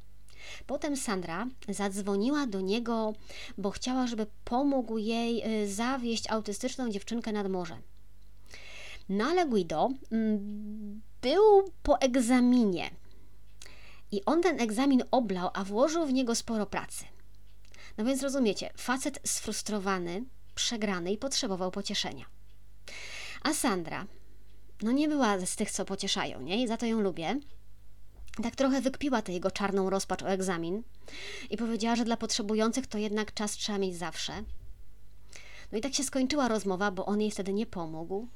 Potem Sandra zadzwoniła do niego, bo chciała, żeby pomógł jej y, zawieść autystyczną dziewczynkę nad morze. No ale Guido mm, był po egzaminie i on ten egzamin oblał, a włożył w niego sporo pracy. No więc rozumiecie, facet sfrustrowany, przegrany i potrzebował pocieszenia. A Sandra, no nie była z tych, co pocieszają, nie? I za to ją lubię tak trochę wykpiła tę jego czarną rozpacz o egzamin i powiedziała, że dla potrzebujących to jednak czas trzeba mieć zawsze. No i tak się skończyła rozmowa, bo on jej wtedy nie pomógł.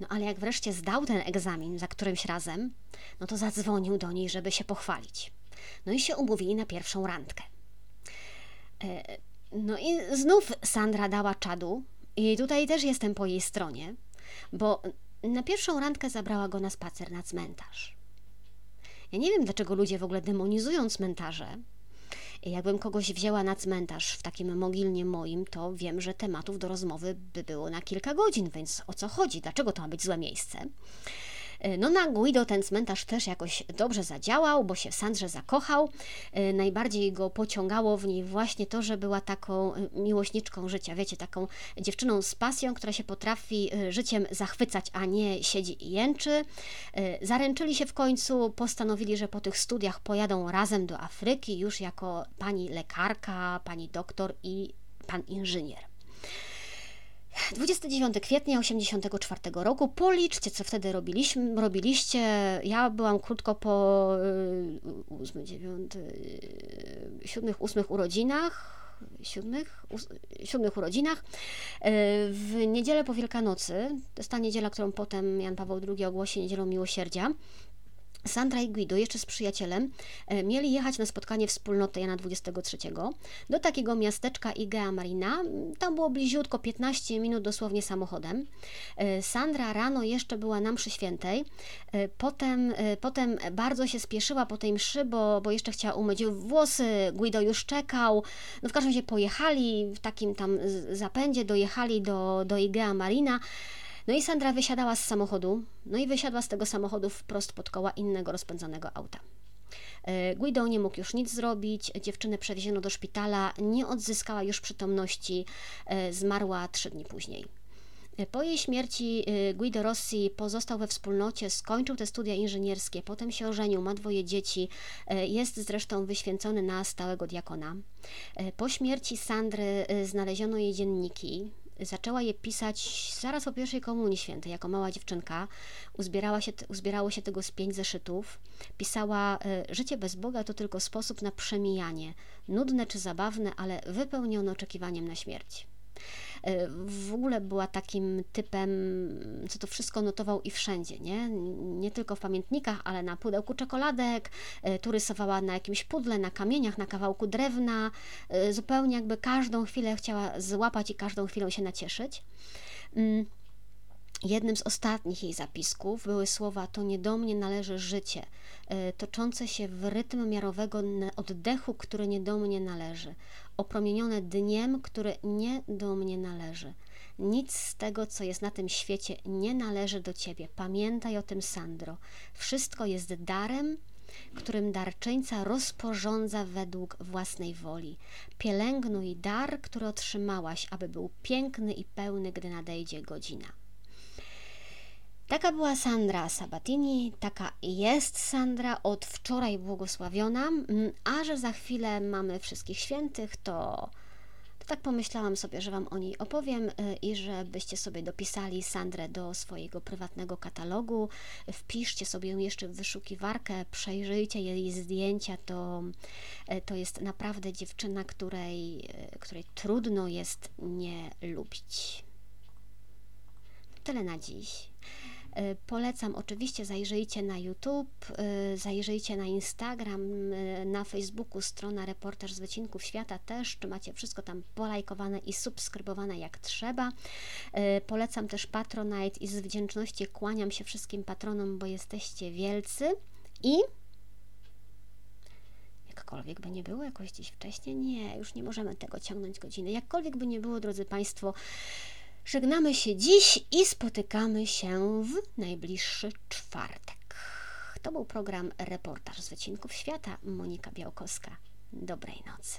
No ale jak wreszcie zdał ten egzamin za którymś razem, no to zadzwonił do niej, żeby się pochwalić. No i się umówili na pierwszą randkę. E, no i znów Sandra dała czadu i tutaj też jestem po jej stronie, bo na pierwszą randkę zabrała go na spacer na cmentarz. Ja nie wiem, dlaczego ludzie w ogóle demonizują cmentarze. Jakbym kogoś wzięła na cmentarz w takim mogilnie moim, to wiem, że tematów do rozmowy by było na kilka godzin, więc o co chodzi? Dlaczego to ma być złe miejsce? E, no na Guido ten cmentarz też jakoś dobrze zadziałał, bo się w Sandrze zakochał. E, najbardziej go pociągało w niej właśnie to, że była taką e, miłośniczką życia, wiecie, taką dziewczyną z pasją, która się potrafi życiem zachwycać, a nie siedzi i jęczy. Zaręczyli się w końcu, postanowili, że po tych studiach pojadą razem do Afryki już jako pani lekarka, pani doktor i pan inżynier. 29 kwietnia 1984 roku. Policzcie, co wtedy robiliśmy, robiliście. Ja byłam krótko po 8, 9, 7, 8 urodzinach. Siódmych, siódmych urodzinach. E, w niedzielę po Wielkanocy, to jest ta niedziela, którą potem Jan Paweł II ogłosi Niedzielą Miłosierdzia, Sandra i Guido jeszcze z przyjacielem e, mieli jechać na spotkanie wspólnoty Jana XXIII do takiego miasteczka Igea Marina. Tam było bliziutko 15 minut dosłownie samochodem. E, Sandra rano jeszcze była na mszy świętej. E, potem, potem bardzo się spieszyła po tej mszy, bo, bo jeszcze chciała umyć włosy. Guido już czekał. No w każdym razie pojechali w takim tam zapędzie, dojechali do, do Igea Marina. No i Sandra wysiadała z samochodu, no i wysiadła z tego samochodu wprost pod koła innego rozpędzonego auta. Guido nie mógł już nic zrobić, dziewczynę przewieziono do szpitala, nie odzyskała już przytomności, zmarła trzy dni później. Po jej śmierci Guido Rossi pozostał we wspólnocie, skończył te studia inżynierskie, potem się ożenił, ma dwoje dzieci, jest zresztą wyświęcony na stałego diakona. Po śmierci Sandry znaleziono jej dzienniki, zaczęła je pisać zaraz po pierwszej komunii świętej, jako mała dziewczynka. Uzbierała się, uzbierało się tego z pięć zeszytów. Pisała, e, życie bez Boga to tylko sposób na przemijanie. Nudne czy zabawne, ale wypełnione oczekiwaniem na śmierć. E, w ogóle była takim typem, co to wszystko notował i wszędzie, nie? Nie tylko w pamiętnikach, ale na pudełku czekoladek, e, tu rysowała na jakimś pudle, na kamieniach, na kawałku drewna, e, zupełnie jakby każdą chwilę chciała złapać i każdą chwilą się nacieszyć. Jednym z ostatnich jej zapisków były słowa: To nie do mnie należy życie, e, toczące się w rytm miarowego oddechu, który nie do mnie należy, opromienione dniem, który nie do mnie należy. Nic z tego, co jest na tym świecie, nie należy do ciebie. Pamiętaj o tym, Sandro. Wszystko jest darem, którym darczyńca rozporządza według własnej woli. Pielęgnuj dar, który otrzymałaś, aby był piękny i pełny, gdy nadejdzie godzina. Taka była Sandra Sabatini, taka jest Sandra od wczoraj błogosławiona, mm, a że za chwilę mamy wszystkich świętych, to, tak pomyślałam sobie, że Wam o niej opowiem y, i żebyście sobie dopisali Sandrę do swojego prywatnego katalogu. Wpiszcie sobie ją jeszcze w wyszukiwarkę, przejrzyjcie jej zdjęcia. To, y, to jest naprawdę dziewczyna, której, y, której trudno jest nie lubić. Tyle na dziś. E, polecam oczywiście, zajrzyjcie na YouTube, e, zajrzyjcie na Instagram, e, na Facebooku strona Reportaż z Wycinków Świata też, czy macie wszystko tam polajkowane i subskrybowane jak trzeba. Polecam też Patronite i z wdzięczności kłaniam się wszystkim patronom, bo jesteście wielcy i jakkolwiek by nie było jakoś dziś wcześniej, nie, już nie możemy tego ciągnąć godziny. Jakkolwiek by nie było, drodzy Państwo, Żegnamy się dziś i spotykamy się w najbliższy czwartek. To był program Reportaż z Wycinków Świata. Monika Białkowska. Dobrej nocy.